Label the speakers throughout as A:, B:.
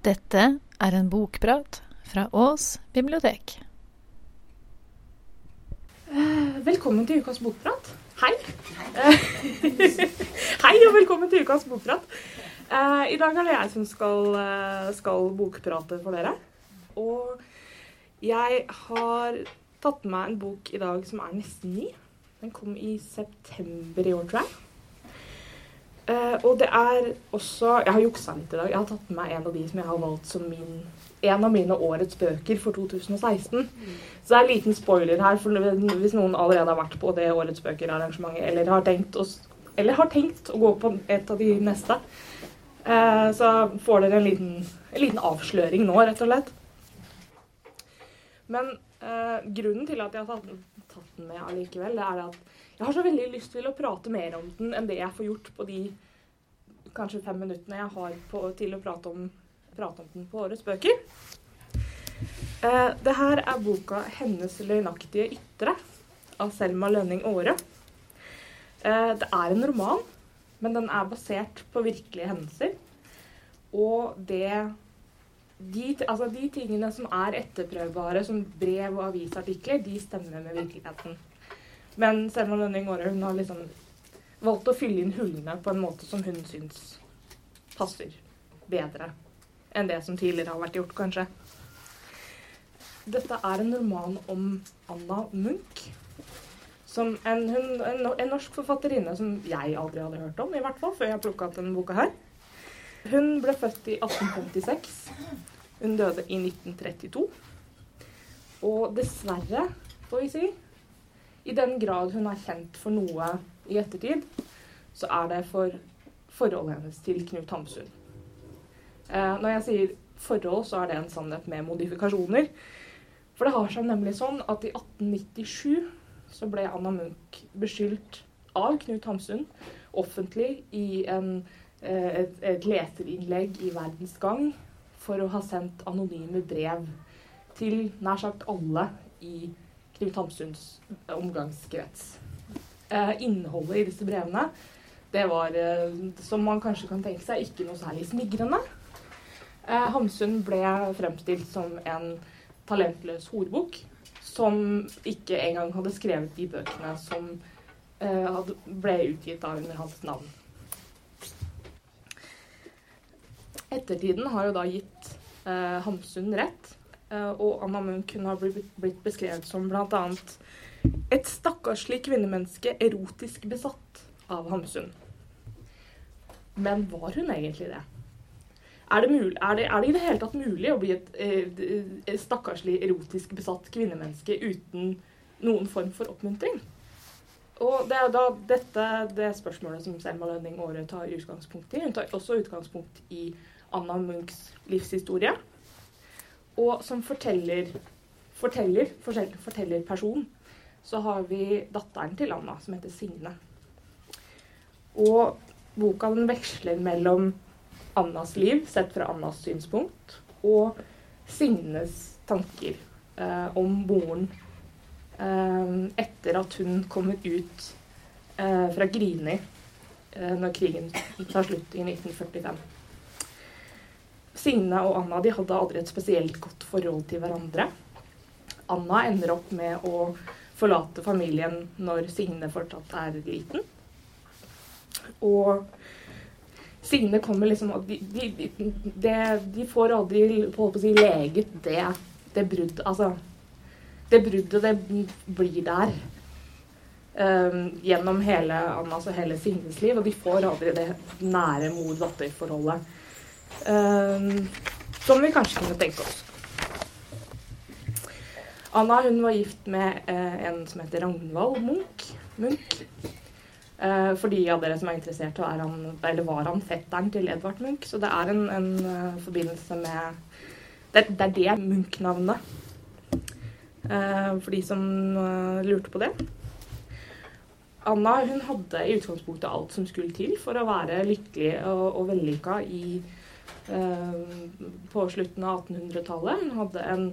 A: Dette er en bokprat fra Ås bibliotek.
B: Eh, Velkommen til ukas bokprat. Hei. Hei, Hei og velkommen til ukas bokprat. Eh, I dag er det jeg som skal, eh, skal bokprate for dere. Og jeg har tatt med meg en bok i dag som er nesten ny. Den kom i september i år, tror jeg. Eh, og det er også Jeg har juksa litt i dag. Jeg har tatt med meg en av de som jeg har valgt som min, en av mine årets bøker for 2016. Så det er en liten spoiler her, for hvis noen allerede har vært på det årets bøker-arrangementet, eller eller har tenkt å gå på et av de neste, uh, så får dere en liten, en liten avsløring nå, rett og slett. Men uh, grunnen til at jeg har tatt, tatt den med allikevel, det er at jeg har så veldig lyst til å prate mer om den enn det jeg får gjort på de kanskje fem minuttene jeg har på, til å prate om, prate om den på årets bøker. Eh, det her er boka 'Hennes løgnaktige ytre' av Selma Lønning Aare. Eh, det er en roman, men den er basert på virkelige hendelser. Og det de, altså de tingene som er etterprøvbare, som brev og avisartikler, de stemmer med virkeligheten. Men Selma Lønning Aare har liksom valgt å fylle inn hullene på en måte som hun syns passer bedre enn det som tidligere har vært gjort, kanskje. Dette er en roman om Anna Munch. Som en, hun, en, en norsk forfatterinne som jeg aldri hadde hørt om, i hvert fall, før jeg plukka opp denne boka her. Hun ble født i 1856. Hun døde i 1932. Og dessverre, får vi si, i den grad hun er kjent for noe i ettertid, så er det for forholdet hennes til Knut Hamsun. Eh, når jeg sier forhold, så er det en sannhet med modifikasjoner. For det har seg nemlig sånn at i 1897 så ble Anna Munch beskyldt av Knut Hamsun offentlig i en, eh, et, et leserinnlegg i Verdens Gang for å ha sendt anonyme brev til nær sagt alle i Knut Hamsuns omgangskrets. Eh, innholdet i disse brevene det var, eh, som man kanskje kan tenke seg, ikke noe særlig smigrende. Eh, Hamsun ble fremstilt som en talentløs horebukk som ikke engang hadde skrevet de bøkene som ble utgitt da under hans navn. Ettertiden har jo da gitt eh, Hamsun rett, og Anna Munch kunne har blitt, beskrevet som bl.a. et stakkarslig kvinnemenneske erotisk besatt av Hamsun. Men var hun egentlig det? Er det, mulig, er, det, er det i det hele tatt mulig å bli et et eh, stakkarslig erotisk besatt kvinnemenneske uten noen form for oppmuntring? Og det er da dette det spørsmålet som Selma Lønning Aare tar utgangspunkt i. Hun tar også utgangspunkt i Anna Munchs livshistorie. Og som forteller, forteller, forteller, forteller person, så har vi datteren til Anna, som heter Signe. Og boka den veksler mellom Annas liv, sett fra Annas synspunkt, og Signes tanker eh, om moren eh, etter at hun kommer ut eh, fra Grini eh, når krigen tar slutt i 1945. Signe og Anna de hadde aldri et spesielt godt forhold til hverandre. Anna ender opp med å forlate familien når Signe fortsatt er liten. Og Signe kommer liksom de, de, de, de får aldri på å si, leget det, det bruddet Altså, det bruddet, det blir der. Um, gjennom hele Annas og hele Signes liv, og de får aldri det nære mor-datter-forholdet som vi kanskje kunne tenke oss. Anna hun var gift med eh, en som heter Ragnvald Munch. Munch. Eh, for de av dere som er interessert, er han, eller var han fetteren til Edvard Munch. Så det er en, en eh, forbindelse med Det, det er det Munch-navnet. For de som lurte på det. Anna hun hadde i utgangspunktet alt som skulle til for å være lykkelig og, og vellykka i, på slutten av 1800-tallet. Hun hadde en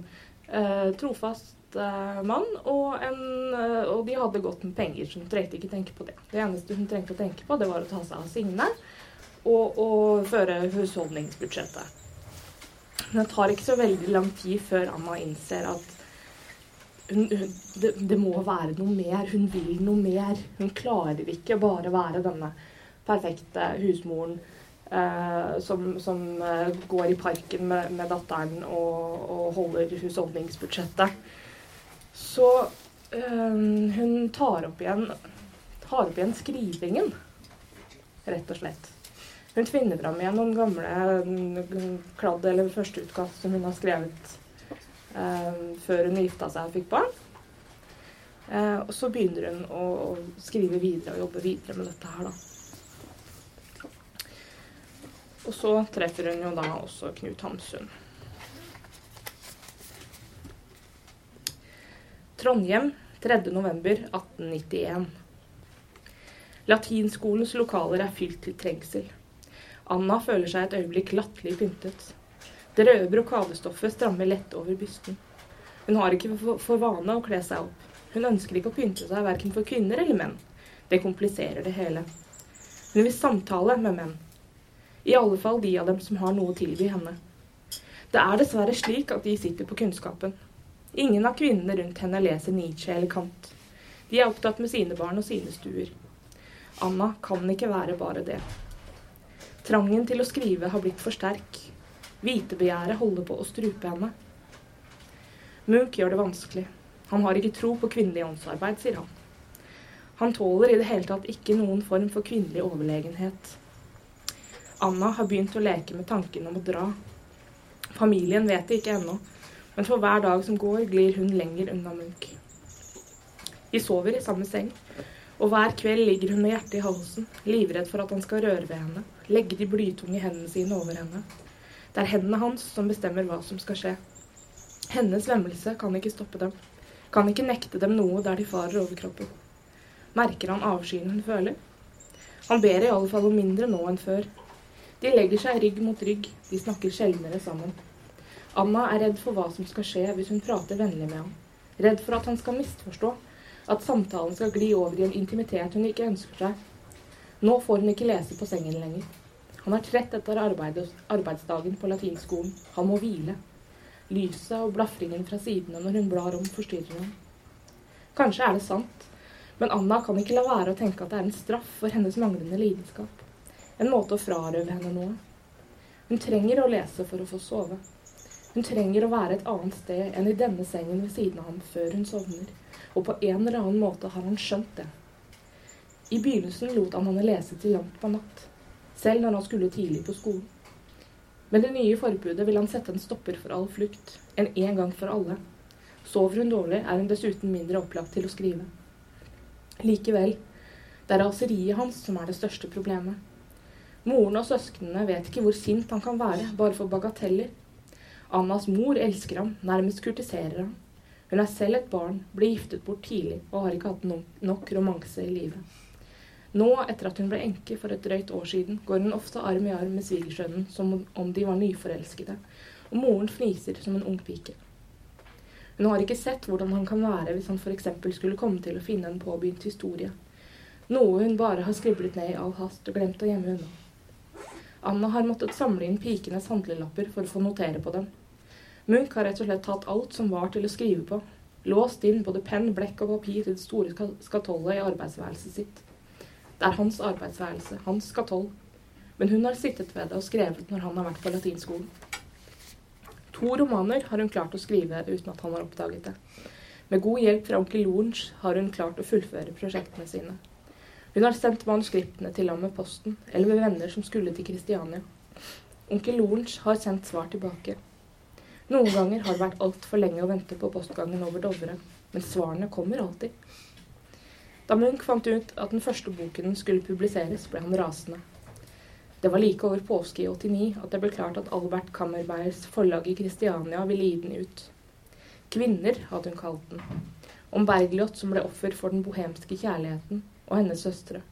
B: eh, trofast eh, mann, og, en, eh, og de hadde godt med penger, så hun trengte ikke tenke på det. Det eneste hun trengte å tenke på, det var å ta seg av Signe og, og føre husholdningsbudsjettet. Men det tar ikke så veldig lang tid før Anna innser at hun, hun, det, det, må være noe mer. Hun vil noe mer. Hun klarer ikke bare være denne perfekte husmoren eh, som, som eh, går i parken med, med datteren og, og, holder husholdningsbudsjettet. Så eh, hun tar opp igjen tar opp igjen skrivingen, rett og slett. Hun finner fram igjen noen gamle kladd eller førsteutkast som hun har skrevet før hun gifta seg og fikk barn. Og så begynner hun å, å, skrive videre og jobbe videre med dette her, da. Og så treffer hun jo da også Knut Hamsun. Trondheim 3.11.1891. Latinskolens lokaler er fylt til trengsel. Anna føler seg et øyeblikk latterlig pyntet. Det røde brokadestoffet strammer lett over bysten. Hun har ikke for vane å kle seg opp. Hun ønsker ikke å pynte seg verken for kvinner eller menn. Det kompliserer det hele. Hun vil samtale med menn. I alle fall de av dem som har noe å tilby henne. Det er dessverre slik at de sitter på kunnskapen. Ingen av kvinnene rundt henne leser Nietzsche eller Kant. De er opptatt med sine barn og sine stuer. Anna kan ikke være bare det. Trangen til å skrive har blitt for sterk. Vitebegjæret holder på å strupe henne. Munch gjør det vanskelig. Han har ikke tro på kvinnelig åndsarbeid, sier han. Han tåler i det hele tatt ikke noen form for kvinnelig overlegenhet. Anna har begynt å leke med tanken om å dra. Familien vet det ikke ennå, men for hver dag som går, glir hun lenger unna Munch. De sover i samme seng, og hver kveld ligger hun med hjertet i halsen, livredd for at han skal røre ved henne, legge de blytunge hendene sine over henne. Det er hendene hans som bestemmer hva som skal skje. Hennes vemmelse kan ikke stoppe dem, kan ikke nekte dem noe der de farer over kroppen. Merker han avskyen hun føler? Han ber i alle fall om mindre nå enn før. De legger seg rygg mot rygg, de snakker sjeldnere sammen. Anna er redd for hva som skal skje hvis hun prater vennlig med ham. Redd for at han skal misforstå, at samtalen skal gli over i en intimitet hun ikke ønsker seg. Nå får hun ikke lese på sengen lenger. Han er trett etter arbeidsdagen på latinskolen. Han må hvile. Lyset og blafringen fra sidene når hun blar om, forstyrrer ham. Kanskje er det sant, men Anna kan ikke la være å tenke at det er en straff for hennes manglende lidenskap. En måte å frarøve henne noe. Hun trenger å lese for å få sove. Hun trenger å være et annet sted enn i denne sengen ved siden av ham før hun sovner og på en eller annen måte har han skjønt det. I begynnelsen lot han henne lese til langt på natt, selv når han skulle tidlig på skolen. Med det nye forbudet vil han sette en stopper for all flukt, en en gang for alle. Sover hun dårlig, er hun dessuten mindre opplagt til å skrive. Likevel, det er raseriet hans som er det største problemet. Moren og søsknene vet ikke hvor sint han kan være, bare for bagateller. Annas mor elsker ham, nærmest kurtiserer ham. Hun er selv et barn, ble giftet bort tidlig og har ikke hatt nok romanse i livet. Nå, etter at hun ble enke for et drøyt år siden, går hun ofte arm i arm med svigersønnen som om de var nyforelskede, og moren fniser som en ung pike. Hun har ikke sett hvordan han kan være hvis han f.eks. skulle komme til å finne en påbegynt historie. Noe hun bare har skriblet ned i all hast og glemt å gjemme unna. Anna har måttet samle inn pikenes handlelapper for å få notere på dem, Munch har rett og slett tatt alt som var til å skrive på. Låst inn både penn, blekk og papir til det store skatollet i arbeidsværelset sitt. Det er hans arbeidsværelse, hans skatoll. Men hun har sittet ved det og skrevet når han har vært på latinskolen. To romaner har hun klart å skrive uten at han har oppdaget det. Med god hjelp fra onkel Lorentz har hun klart å fullføre prosjektene sine. Hun har sendt manuskriptene til ham med posten, eller med venner som skulle til Kristiania. Onkel Lorentz har sendt svar tilbake. Noen ganger har det vært altfor lenge å vente på postgangen over Dovre, men svarene kommer alltid. Da Munch fant ut at den første boken skulle publiseres, ble han rasende. Det var like over påske i 89 at det ble klart at Albert Kammerbergs forlag i Kristiania ville gi den ut. 'Kvinner' hadde hun kalt den. Om Bergljot som ble offer for den bohemske kjærligheten, og hennes søstre.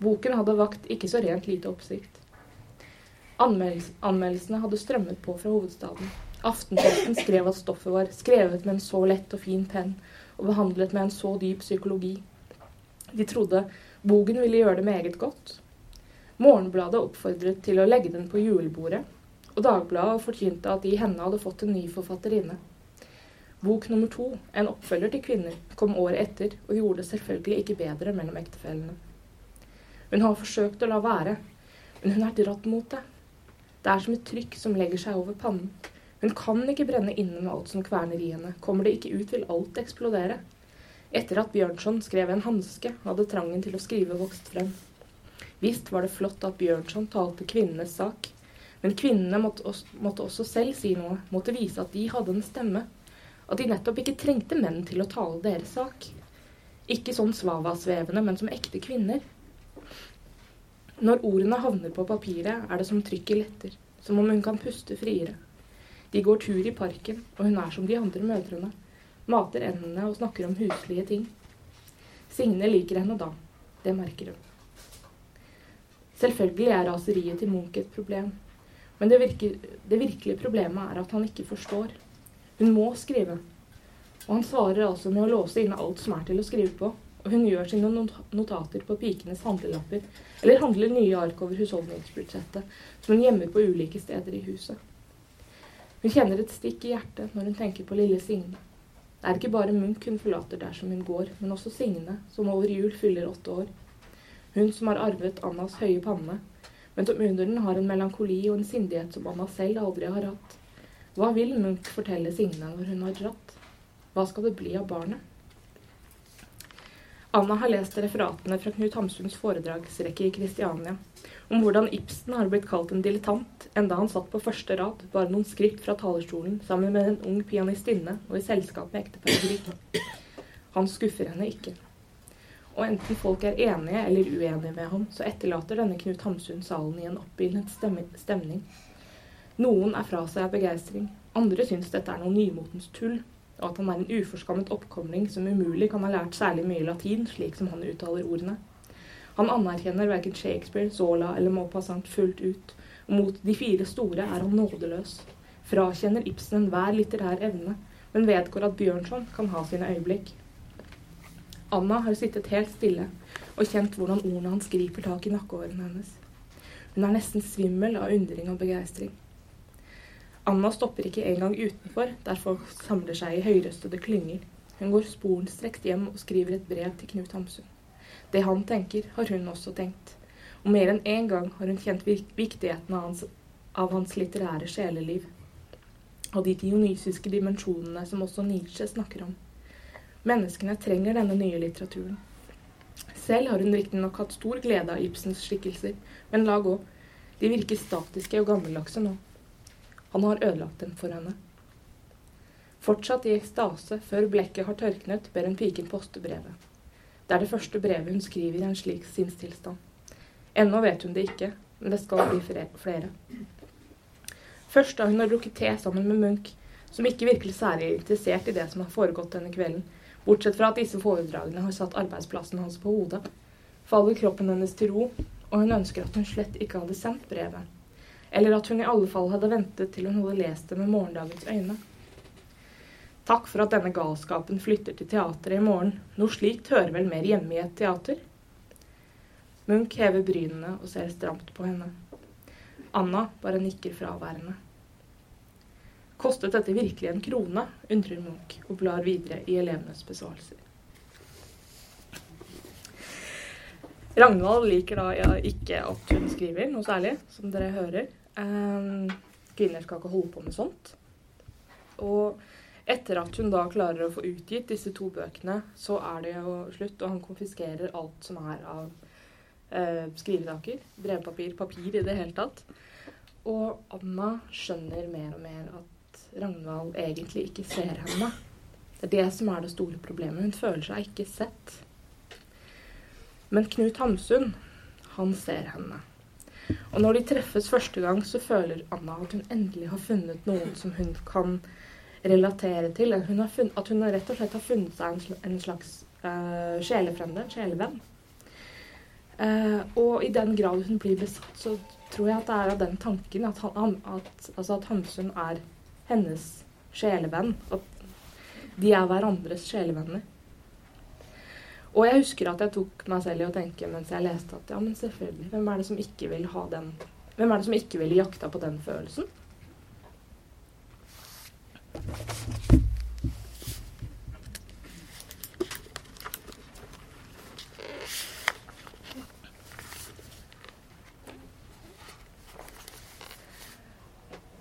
B: Boken hadde vakt ikke så rent lite oppsikt. Anmeldelsene hadde strømmet på fra hovedstaden. Aftenposten skrev at stoffet var skrevet med en så lett og fin penn og behandlet med en så dyp psykologi. De trodde boken ville gjøre det meget godt. Morgenbladet oppfordret til å legge den på julebordet, og Dagbladet forkynte at de i henne hadde fått en ny forfatterinne. Bok nummer to, en oppfølger til Kvinner, kom året etter og gjorde det selvfølgelig ikke bedre mellom ektefellene. Hun har forsøkt å la være, men hun er dratt mot det. Det er som et trykk som legger seg over pannen. Hun kan ikke brenne inne med alt som kverner i henne. Kommer det ikke ut, vil alt eksplodere. Etter at Bjørnson skrev en hanske, hadde trangen til å skrive vokst frem. Visst var det flott at Bjørnson talte kvinnenes sak, men kvinnene måtte også, måtte også selv si noe, måtte vise at de hadde en stemme, at de nettopp ikke trengte menn til å tale deres sak. Ikke sånn svavasvevende, men som ekte kvinner. Når ordene havner på papiret, er det som trykket letter, som om hun kan puste friere. De går tur i parken, og hun er som de andre mødrene. Mater endene og snakker om huslige ting. Signe liker henne da. Det merker hun. Selvfølgelig er raseriet til Munch et problem. Men det, virke, det virkelige problemet er at han ikke forstår. Hun må skrive. Og han svarer altså med å låse inne alt som er til å skrive på. Og hun gjør sine notater på pikenes handlelapper, eller handler nye ark over husholdningsbudsjettet, som hun gjemmer på ulike steder i huset. Hun kjenner et stikk i hjertet når hun tenker på lille Signe. Det er ikke bare Munch hun forlater der som hun går, men også Signe, som over jul fyller åtte år. Hun som har arvet Annas høye panne, men som under den har en melankoli og en sindighet som Anna selv aldri har hatt. Hva vil Munch fortelle Signe når hun har dratt? Hva skal det bli av barnet? Anna har lest referatene fra Knut Hamsuns foredragsrekke i Kristiania om hvordan Ibsen har blitt kalt en dilettant, enda han satt på første rad, bare noen skritt fra talerstolen, sammen med en ung pianistinne og i selskap med ekteparet Grieg. Han skuffer henne ikke. Og enten folk er enige eller uenige med ham, så etterlater denne Knut Hamsun salen i en oppildnet stemning. Noen er fra seg av begeistring. Andre syns dette er noe nymotens tull, og at han er en uforskammet oppkomling som umulig kan ha lært særlig mye latin, slik som han uttaler ordene. Han anerkjenner verken Shakespeare, Zola eller Maupassant fullt ut, og mot de fire store er han nådeløs. Frakjenner Ibsen enhver litterær evne, men vedgår at Bjørnson kan ha sine øyeblikk. Anna har sittet helt stille og kjent hvordan ordene hans griper tak i nakkeårene hennes. Hun er nesten svimmel av undring og begeistring. Anna stopper ikke engang utenfor, der folk samler seg i høyrøstede klynger. Hun går sporenstreks hjem og skriver et brev til Knut Hamsun. Det han tenker, har hun også tenkt. Og mer enn én gang har hun kjent viktigheten av hans, av hans litterære sjeleliv. Og de dionysiske dimensjonene som også Nietzsche snakker om. Menneskene trenger denne nye litteraturen. Selv har hun riktignok hatt stor glede av Ibsens skikkelser, men la gå. De virker statiske og gammeldagse nå. Han har ødelagt dem for henne. Fortsatt i ekstase, før blekket har tørknet, ber hun piken poste brevet. Det er det første brevet hun skriver i en slik sinnstilstand. Ennå vet hun det ikke, men det skal bli flere. Først da hun har drukket te sammen med Munch, som ikke virker særlig interessert i det som har foregått denne kvelden, bortsett fra at disse foredragene har satt arbeidsplassen hans på hodet, faller kroppen hennes til ro, og hun ønsker at hun slett ikke hadde sendt brevet. Eller at hun i alle fall hadde ventet til hun hadde lest det med morgendagens øyne. Takk for at denne galskapen flytter til teatret i morgen. Noe slikt hører vel mer hjemme i et teater? Munch hever brynene og ser stramt på henne. Anna bare nikker fraværende. Kostet dette virkelig en krone? undrer Munch og blar videre i elevenes besvarelser. Ragnvald liker da ja, ikke at hun skriver noe særlig, som dere hører. Um, kvinner skal ikke holde på med sånt. Og etter at hun da klarer å få utgitt disse to bøkene, så er det jo slutt, og han konfiskerer alt som er av eh, skrivesaker. Brevpapir, papir i det hele tatt. Og Anna skjønner mer og mer at Ragnvald egentlig ikke ser henne. Det er det som er det store problemet. Hun føler seg ikke sett. Men Knut Hamsun, han ser henne. Og når de treffes første gang, så føler Anna at hun endelig har funnet noen som hun kan relatere til. At hun, funnet, at hun rett og slett har funnet seg en, slags uh, sjelefrende, en sjelevenn. Uh, og i den grad hun blir besatt, så tror jeg at det er av den tanken at, han, at, altså at Hamsun er hennes sjelevenn. At de er hverandres sjelevenner. Og jeg husker at jeg tok meg selv i å tenke mens jeg leste at ja, men selvfølgelig, hvem er det som ikke vil ha den Hvem er det som ikke ville jakta på den følelsen?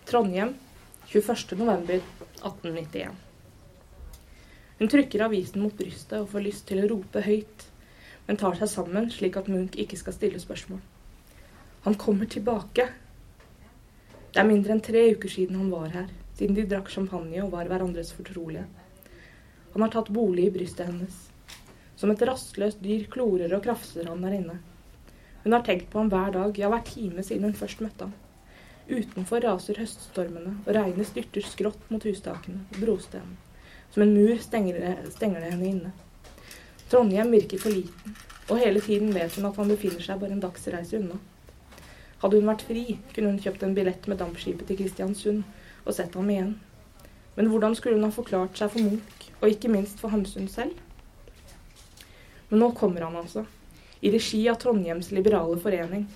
B: Trondheim 21. 1891. Hun trykker avisen mot brystet og får lyst til å rope høyt, men tar seg sammen slik at Munch ikke skal stille spørsmål. Han kommer tilbake. Det er mindre enn tre uker siden han var her, siden de drakk champagne og var hverandres fortrolige. Han har tatt bolig i brystet hennes. Som et rastløst dyr klorer og krafser han der inne. Hun har tenkt på ham hver dag, ja hver time siden hun først møtte ham. Utenfor raser høststormene, og regnet styrter skrått mot hustakene og brostenene. Som en mur stenger det, stenger det henne inne. Trondheim virker for liten, og hele tiden vet hun at han befinner seg bare en dagsreise unna. Hadde hun vært fri, kunne hun kjøpt en billett med dampskipet til Kristiansund og sett ham igjen. Men hvordan skulle hun ha forklart seg for Munch, og ikke minst for Hamsun selv? Men nå kommer han altså, i regi av Trondheims liberale forening.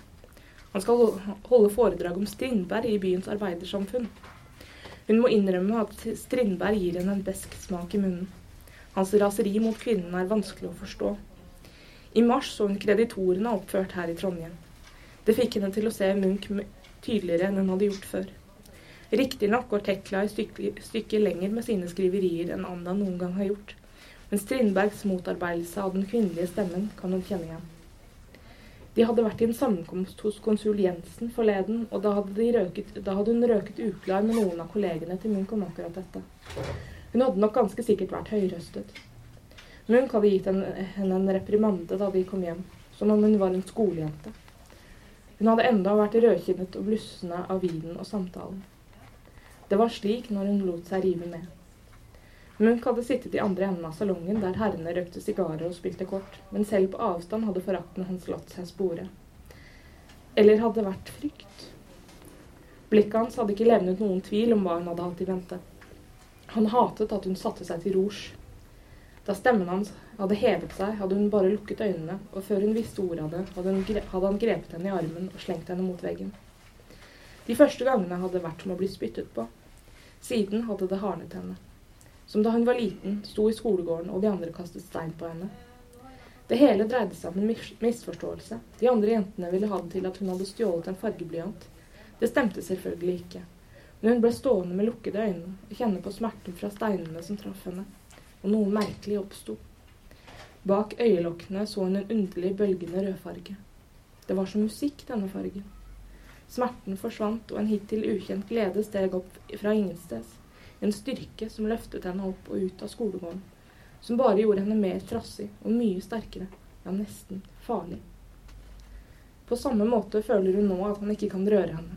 B: Han skal holde foredrag om Strindberg i byens arbeidersamfunn. Hun må innrømme at Strindberg gir henne en besk smak i munnen. Hans raseri mot kvinnen er vanskelig å forstå. I mars så hun kreditorene oppført her i Trondheim. Det fikk henne til å se Munch tydeligere enn hun hadde gjort før. Riktignok går Tekla stykket stykke lenger med sine skriverier enn Anda noen gang har gjort, men Strindbergs motarbeidelse av den kvinnelige stemmen kan hun kjenne igjen. De hadde vært i en sammenkomst hos konsul Jensen forleden, og da hadde, røket, da hadde hun røket uklar med noen av kollegene til Munch om akkurat dette. Hun hadde nok ganske sikkert vært høyrøstet. Munch hadde gitt henne en reprimande da de kom hjem, som om hun var en skolejente. Hun hadde enda vært rødkinnet og blussende av vinen og samtalen. Det var slik når hun lot seg rive med. Munch hadde sittet i andre enden av salongen, der herrene røkte sigarer og spilte kort, men selv på avstand hadde forakten hans latt seg spore. Eller hadde det vært frykt? Blikket hans hadde ikke levnet noen tvil om hva hun hadde hatt i vente. Han hatet at hun satte seg til rors. Da stemmen hans hadde hevet seg, hadde hun bare lukket øynene, og før hun visste ordet av det, hadde, han grepet henne i armen og slengt henne mot veggen. De første gangene hadde vært som å bli spyttet på. Siden hadde det hardnet henne. Som da hun var liten, sto i skolegården og de andre kastet stein på henne. Det hele dreide seg om en misforståelse. De andre jentene ville ha det til at hun hadde stjålet en fargeblyant. Det stemte selvfølgelig ikke. Men hun ble stående med lukkede øyne og kjenne på smerten fra steinene som traff henne. Og noe merkelig oppsto. Bak øyelokkene så hun en underlig bølgende rødfarge. Det var som musikk, denne fargen. Smerten forsvant, og en hittil ukjent glede steg opp fra ingensteds. En styrke som løftet henne opp og ut av skolegården. Som bare gjorde henne mer trassig og mye sterkere. Ja, nesten farlig. På samme måte føler hun nå at han ikke kan røre henne.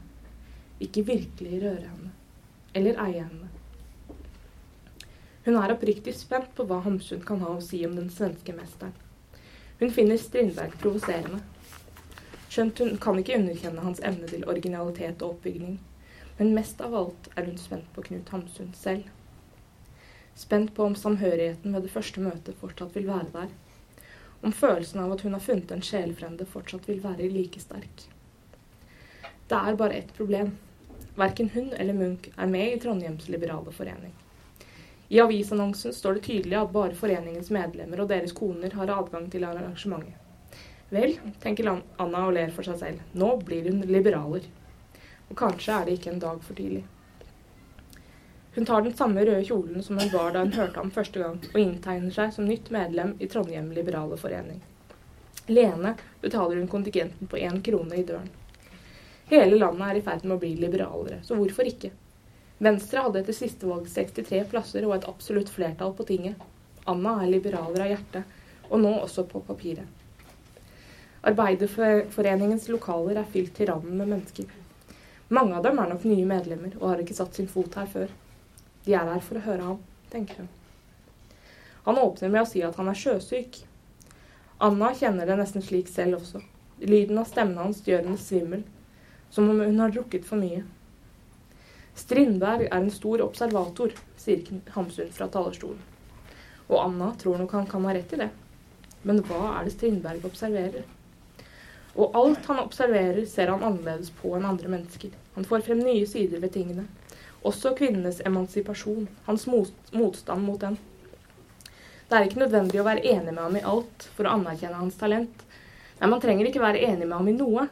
B: Ikke virkelig røre henne. Eller eie henne. Hun er oppriktig spent på hva Hamsun kan ha å si om den svenske mesteren. Hun finner Strindberg provoserende. Skjønt hun kan ikke underkjenne hans evne til originalitet og oppbygning. Men mest av alt er hun spent på Knut Hamsun selv. Spent på om samhørigheten ved det første møtet fortsatt vil være der. Om følelsen av at hun har funnet en sjelfrende fortsatt vil være like sterk. Det er bare ett problem. Verken hun eller Munch er med i Trondheims liberale forening. I avisannonsen står det tydelig at bare foreningens medlemmer og deres koner har adgang til arrangementet. Vel, tenker Anna og ler for seg selv, nå blir hun liberaler. Og kanskje er det ikke en dag for tidlig. Hun tar den samme røde kjolen som hun var da hun hørte ham første gang, og inntegner seg som nytt medlem i Trondheim Liberale Forening. Lene betaler hun kontingenten på én krone i døren. Hele landet er i ferd med å bli liberalere, så hvorfor ikke? Venstre hadde etter siste valg 63 plasser og et absolutt flertall på tinget. Anna er liberaler av hjerte, og nå også på papiret. Arbeiderforeningens lokaler er fylt til randen med mennesker. Mange av dem er nok nye medlemmer og har ikke satt sin fot her før. De er her for å høre ham, tenker hun. Han åpner med å si at han er sjøsyk. Anna kjenner det nesten slik selv også. Lyden av stemmen hans gjør henne svimmel, som om hun har drukket for mye. Strindberg er en stor observator, sier Hamsun fra talerstolen. Og Anna tror nok han kan ha rett i det. Men hva er det Strindberg observerer? Og alt han observerer, ser han annerledes på enn andre mennesker. Han får frem nye sider ved tingene. Også kvinnenes emansipasjon, hans motstand mot den. Det er ikke nødvendig å være enig med ham i alt for å anerkjenne hans talent. Nei, man trenger ikke være enig med ham i noe.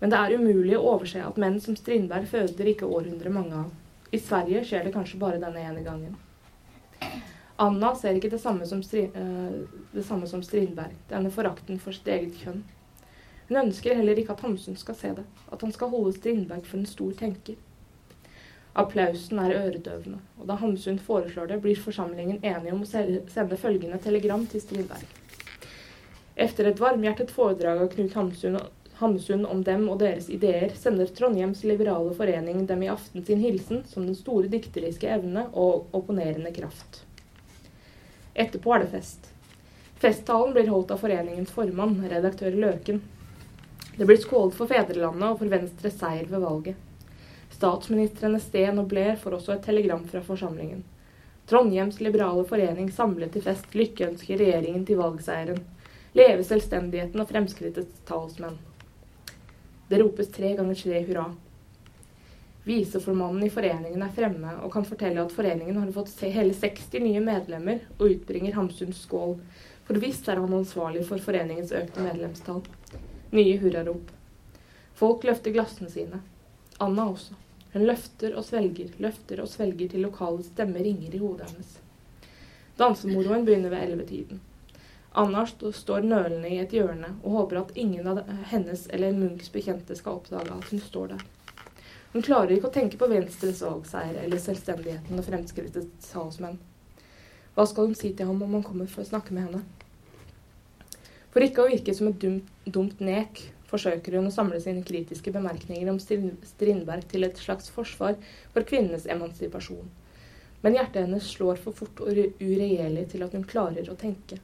B: Men det er umulig å overse at menn som Strindberg føder ikke århundre mange av. I Sverige skjer det kanskje bare denne ene gangen. Anna ser ikke det samme som, Stri uh, det samme som Strindberg, denne forakten for sitt eget kjønn. Hun ønsker heller ikke at Hamsun skal se det, at han skal holde Strindberg for en stor tenker. Applausen er øredøvende, og da Hamsun foreslår det, blir forsamlingen enige om å sende følgende telegram til Strindberg. Efter et varmhjertet foredrag av Knut Hamsun, Hamsun om dem og deres ideer, sender Trondheims liberale forening dem i aften sin hilsen som den store dikteriske evne og opponerende kraft. Etterpå er det fest. Festtalen blir holdt av foreningens formann, redaktør Løken. Det blir skålet for fedrelandet og for Venstres seier ved valget. Statsministrene Steen og Blair får også et telegram fra forsamlingen. Trondheims liberale forening samlet til fest lykkeønsker regjeringen til valgseieren. Leve selvstendigheten og fremskrittets talsmenn. Det ropes tre ganger tre hurra. Viseformannen i foreningen er fremme og kan fortelle at foreningen har fått hele 60 nye medlemmer, og utbringer Hamsuns skål, for visst er han ansvarlig for foreningens økte medlemstall. Nye hurrarop. Folk løfter glassene sine. Anna også. Hun løfter og svelger, løfter og svelger til lokale stemmer ringer i hodet hennes. Dansemoroen begynner ved ellevetiden. Anna står nølende i et hjørne og håper at ingen av hennes eller Munchs bekjente skal oppdage at hun står der. Hun klarer ikke å tenke på Venstres valgseier eller selvstendigheten og fremskrittets talsmenn. Hva skal hun si til ham om han kommer for å snakke med henne? For ikke å virke som et dumt, dumt nek forsøker hun å samle sine kritiske bemerkninger om Strindberg til et slags forsvar for kvinnenes emansipasjon. Men hjertet hennes slår for fort og uregjerlig til at hun klarer å tenke.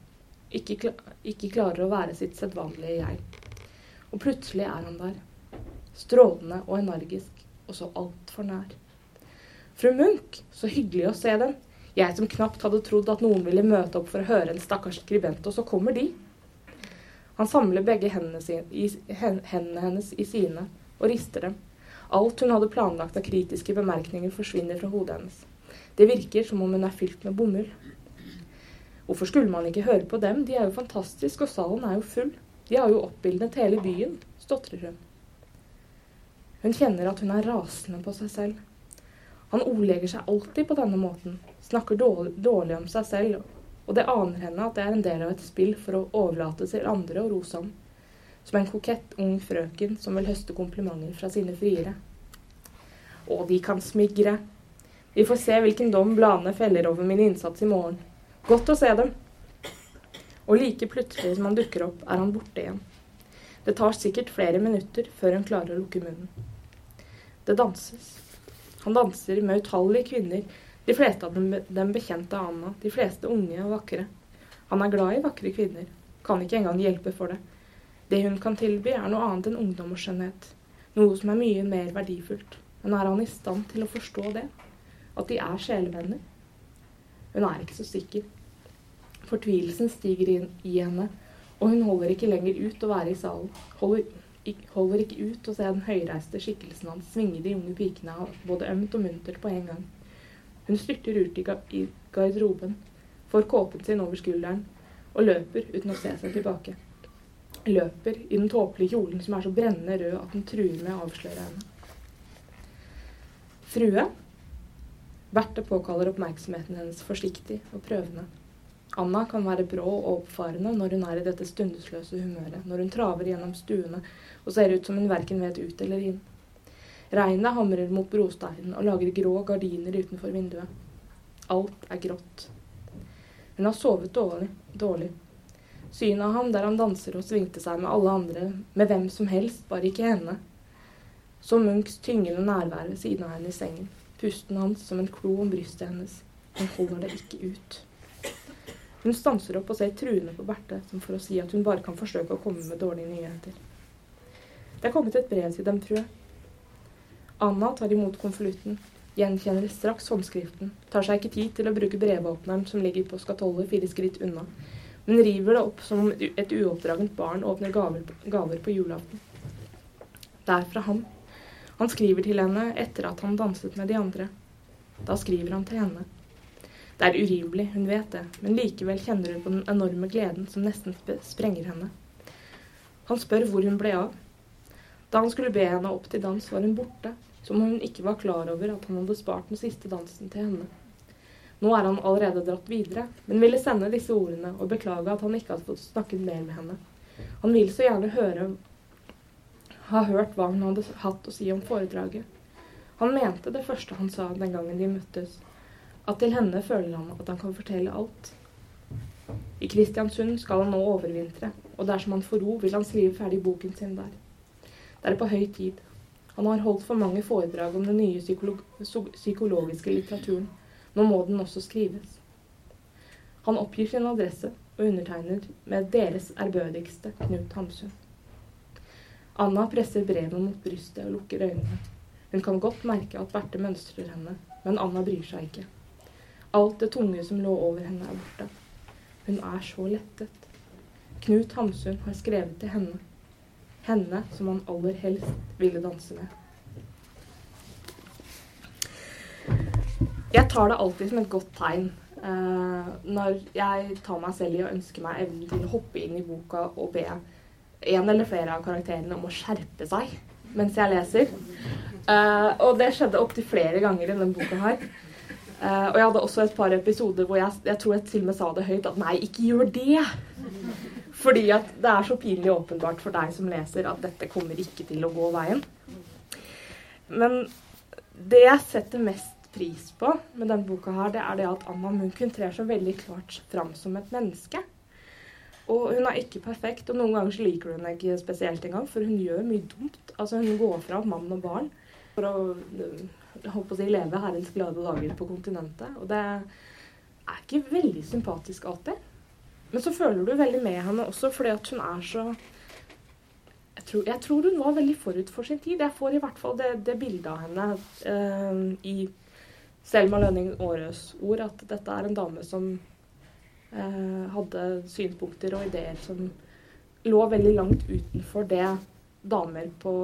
B: Ikke, kla ikke klarer å være sitt sedvanlige jeg. Og plutselig er han der. Strålende og energisk, og så altfor nær. Fru Munch, så hyggelig å se dem. Jeg som knapt hadde trodd at noen ville møte opp for å høre en stakkars skribent, og så kommer de. Han samler begge hendene, sin, i, hendene hennes i sine og rister dem. Alt hun hadde planlagt av kritiske bemerkninger, forsvinner fra hodet hennes. Det virker som om hun er fylt med bomull. Hvorfor skulle man ikke høre på dem? De er jo fantastiske, og salen er jo full. De har jo oppildnet hele byen, stotrer hun. Hun kjenner at hun er rasende på seg selv. Han ordlegger seg alltid på denne måten, snakker dårlig, dårlig om seg selv og det aner henne at det er en del av et spill for å overlate til andre å rose ham. Som en kokett ung frøken som vil høste komplimenter fra sine friere. Og de kan smigre. Vi får se hvilken dom bladene feller over min innsats i morgen. Godt å se dem. Og like plutselig som han dukker opp, er han borte igjen. Det tar sikkert flere minutter før hun klarer å lukke munnen. Det danses. Han danser med utallige kvinner de fleste av dem, dem bekjente av Anna, de fleste unge og vakre. Han er glad i vakre kvinner, kan ikke engang hjelpe for det. Det hun kan tilby, er noe annet enn ungdom og skjønnhet. Noe som er mye mer verdifullt. Men er han i stand til å forstå det? At de er sjelevenner? Hun er ikke så sikker. Fortvilelsen stiger i henne, og hun holder ikke lenger ut å være i salen. Holder, holder ikke ut å se den høyreiste skikkelsen hans svinge de unge pikene både ømt og muntert på en gang. Hun styrter ut i garderoben, får kåpen sin over skulderen og løper uten å se seg tilbake. Løper i den tåpelige kjolen som er så brennende rød at den truer med å avsløre henne. Frue. Berthe påkaller oppmerksomheten hennes forsiktig og prøvende. Anna kan være brå og oppfarende når hun er i dette stundesløse humøret, når hun traver gjennom stuene og ser ut som hun verken vet ut eller inn. Regnet hamrer mot brosteinen og lager grå gardiner utenfor vinduet. Alt er grått. Hun har sovet dårlig. dårlig. Synet av ham der han danser og svingte seg med alle andre, med hvem som helst, bare ikke henne. Så Munchs tyngende nærvær ved siden av henne i sengen. Pusten hans som en klo om brystet hennes. Hun holder det ikke ut. Hun stanser opp og ser truende på Berthe, som for å si at hun bare kan forsøke å komme med dårlige nyheter. Det er kommet et brev til dem, frue. Anna tar imot konvolutten, gjenkjenner straks håndskriften, tar seg ikke tid til å bruke brevåpneren som ligger på skatollet fire skritt unna, men river det opp som om et uoppdragent barn åpner gaver, gaver på julaften. Det er fra ham. Han skriver til henne etter at han danset med de andre. Da skriver han til henne. Det er urimelig, hun vet det, men likevel kjenner hun på den enorme gleden som nesten sprenger henne. Han spør hvor hun ble av. Da han skulle be henne opp til dans, var hun borte, som om hun ikke var klar over at han hadde spart den siste dansen til henne. Nå er han allerede dratt videre, men ville sende disse ordene og beklage at han ikke hadde fått snakket mer med henne. Han vil så gjerne høre ha hørt hva hun hadde hatt å si om foredraget. Han mente det første han sa den gangen de møttes, at til henne føler han at han kan fortelle alt. I Kristiansund skal han nå overvintre, og dersom han får ro, vil han skrive ferdig boken sin der. Det er på høy tid. Han har holdt for mange foredrag om den nye psykolog psykologiske litteraturen. Nå må den også skrives. Han oppgir sin adresse og undertegner med deres ærbødigste Knut Hamsun. Anna presser brevet mot brystet og lukker øynene. Hun kan godt merke at Berthe mønstrer henne, men Anna bryr seg ikke. Alt det tunge som lå over henne, er borte. Hun er så lettet. Knut Hamsun har skrevet til henne. Henne som han aller helst ville danse med. Jeg tar det alltid som et godt tegn uh, når jeg tar meg selv i å ønske meg evnen til å hoppe inn i boka og be en eller flere av karakterene om å skjerpe seg mens jeg leser. Uh, og det skjedde opptil flere ganger i denne boka her. Uh, og jeg hadde også et par episoder hvor jeg, jeg tror jeg til og med sa det høyt at nei, ikke gjør det. Fordi at det er så pinlig åpenbart for deg som leser at dette kommer ikke til å gå veien. Men det jeg setter mest pris på med denne boka, her, det er det at Anna Munch trer så veldig klart fram som et menneske. Og hun er ikke perfekt, og noen ganger så liker du henne ikke spesielt engang, for hun gjør mye dumt. Altså Hun går fra mann og barn for å, på å si, leve herrens glade dager på kontinentet. Og det er ikke veldig sympatisk alltid. Men så føler du veldig med henne også fordi at hun er så jeg tror, jeg tror, hun var veldig forut for sin tid. Jeg får i hvert fall det, det bildet av henne eh, i Selma Lønning Aarøs ord at dette er en dame som eh, hadde synspunkter og ideer som lå veldig langt utenfor det damer på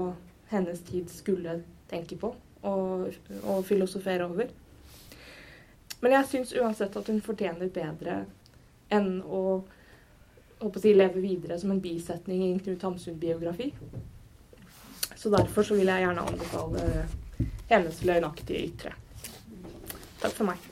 B: hennes tid skulle tenke på og, og filosofere over. Men jeg syns uansett at hun fortjener bedre enn å, å si, leve videre som en bisetning i en Knut Hamsun-biografi. Så derfor så vil jeg gjerne anbefale hennes løgnaktige ytre. Takk for meg.